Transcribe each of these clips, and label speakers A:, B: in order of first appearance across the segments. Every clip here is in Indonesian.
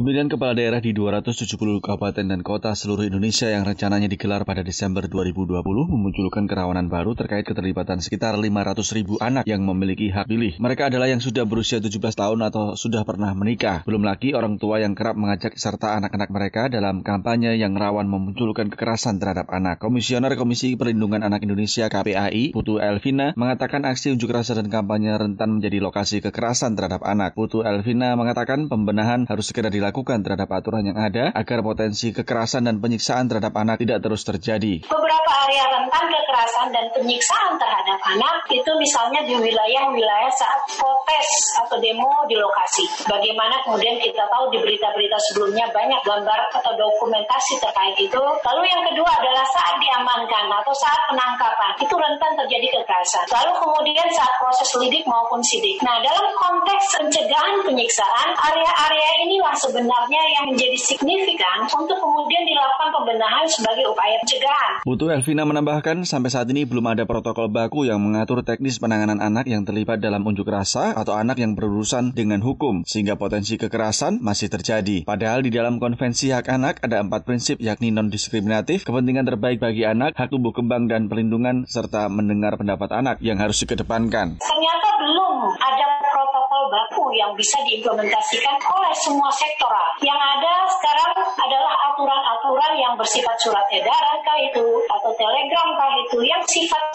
A: Pemilihan kepala daerah di 270 kabupaten dan kota seluruh Indonesia yang rencananya digelar pada Desember 2020 memunculkan kerawanan baru terkait keterlibatan sekitar 500 ribu anak yang memiliki hak pilih. Mereka adalah yang sudah berusia 17 tahun atau sudah pernah menikah. Belum lagi orang tua yang kerap mengajak serta anak-anak mereka dalam kampanye yang rawan memunculkan kekerasan terhadap anak. Komisioner Komisi Perlindungan Anak Indonesia KPAI, Putu Elvina, mengatakan aksi unjuk rasa dan kampanye rentan menjadi lokasi kekerasan terhadap anak. Putu Elvina mengatakan pembenahan harus segera dilakukan terhadap aturan yang ada agar potensi kekerasan dan penyiksaan terhadap anak tidak terus terjadi.
B: Beberapa area rentan kekerasan dan penyiksaan terhadap anak itu misalnya di wilayah-wilayah saat protes atau demo di lokasi. Bagaimana kemudian kita tahu di berita-berita sebelumnya banyak gambar atau dokumentasi terkait itu. Lalu yang kedua adalah saat diamankan atau saat penangkapan itu rentan terjadi kekerasan. Lalu kemudian saat proses lidik maupun sidik. Nah dalam konteks pencegahan penyiksaan area-area inilah sebenarnya yang menjadi signifikan untuk kemudian dilakukan pembenahan sebagai upaya pencegahan.
A: Putu Elvina menambahkan, sampai saat ini belum ada protokol baku yang mengatur teknis penanganan anak yang terlibat dalam unjuk rasa atau anak yang berurusan dengan hukum, sehingga potensi kekerasan masih terjadi. Padahal di dalam konvensi hak anak ada empat prinsip yakni non-diskriminatif, kepentingan terbaik bagi anak, hak tumbuh kembang dan perlindungan, serta mendengar pendapat anak yang harus dikedepankan.
B: Ternyata belum ada protokol baku yang bisa diimplementasikan oleh semua sektoral. Yang ada sekarang adalah aturan-aturan yang bersifat surat edaran kah itu atau telegram kah itu yang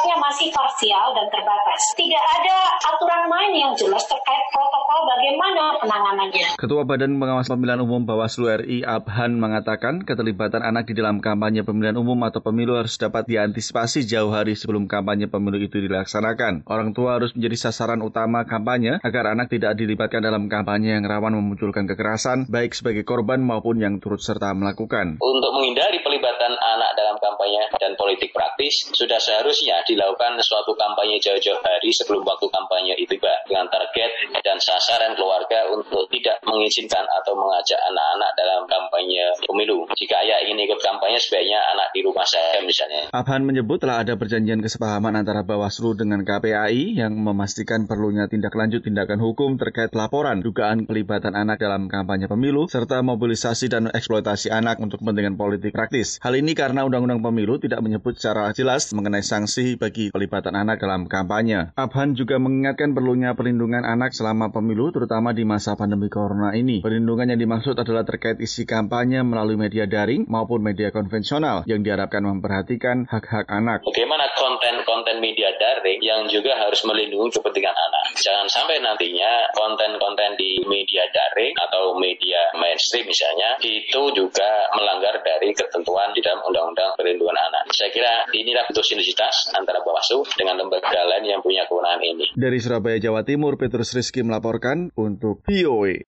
B: sifatnya masih parsial dan terbatas. Tidak ada aturan main yang jelas terkait protokol bagaimana penanganannya.
A: Ketua Badan Pengawas Pemilihan Umum Bawaslu RI Abhan mengatakan keterlibatan anak di dalam kampanye pemilihan umum atau pemilu harus dapat diantisipasi jauh hari sebelum kampanye pemilu itu dilaksanakan. Orang tua harus menjadi sasaran utama kampanye agar anak tidak dilibatkan dalam kampanye yang rawan memunculkan kekerasan baik sebagai korban maupun yang turut serta melakukan.
C: Untuk menghindari pelibatan anak dalam kampanye dan politik praktis, sudah seharusnya dilakukan suatu kampanye jauh-jauh hari sebelum waktu kampanye itu tiba dengan target dan sasaran keluarga untuk mengizinkan atau mengajak anak-anak dalam kampanye pemilu. Jika ayah ingin ikut kampanye, sebaiknya anak di rumah saya misalnya.
A: Abhan menyebut telah ada perjanjian kesepahaman antara Bawaslu dengan KPAI yang memastikan perlunya tindak lanjut tindakan hukum terkait laporan dugaan pelibatan anak dalam kampanye pemilu serta mobilisasi dan eksploitasi anak untuk kepentingan politik praktis. Hal ini karena Undang-Undang Pemilu tidak menyebut secara jelas mengenai sanksi bagi pelibatan anak dalam kampanye. Abhan juga mengingatkan perlunya perlindungan anak selama pemilu terutama di masa pandemi corona ini. Perlindungan yang dimaksud adalah terkait isi kampanye melalui media daring maupun media konvensional yang diharapkan memperhatikan hak-hak anak.
C: Bagaimana konten-konten media daring yang juga harus melindungi kepentingan anak. Jangan sampai nantinya konten-konten di media daring atau media mainstream misalnya itu juga melanggar dari ketentuan di dalam Undang-Undang Perlindungan Anak. Saya kira inilah bentuk sinergitas antara Bawaslu dengan lembaga lain yang punya kewenangan ini.
A: Dari Surabaya, Jawa Timur, Petrus Rizky melaporkan untuk VOA.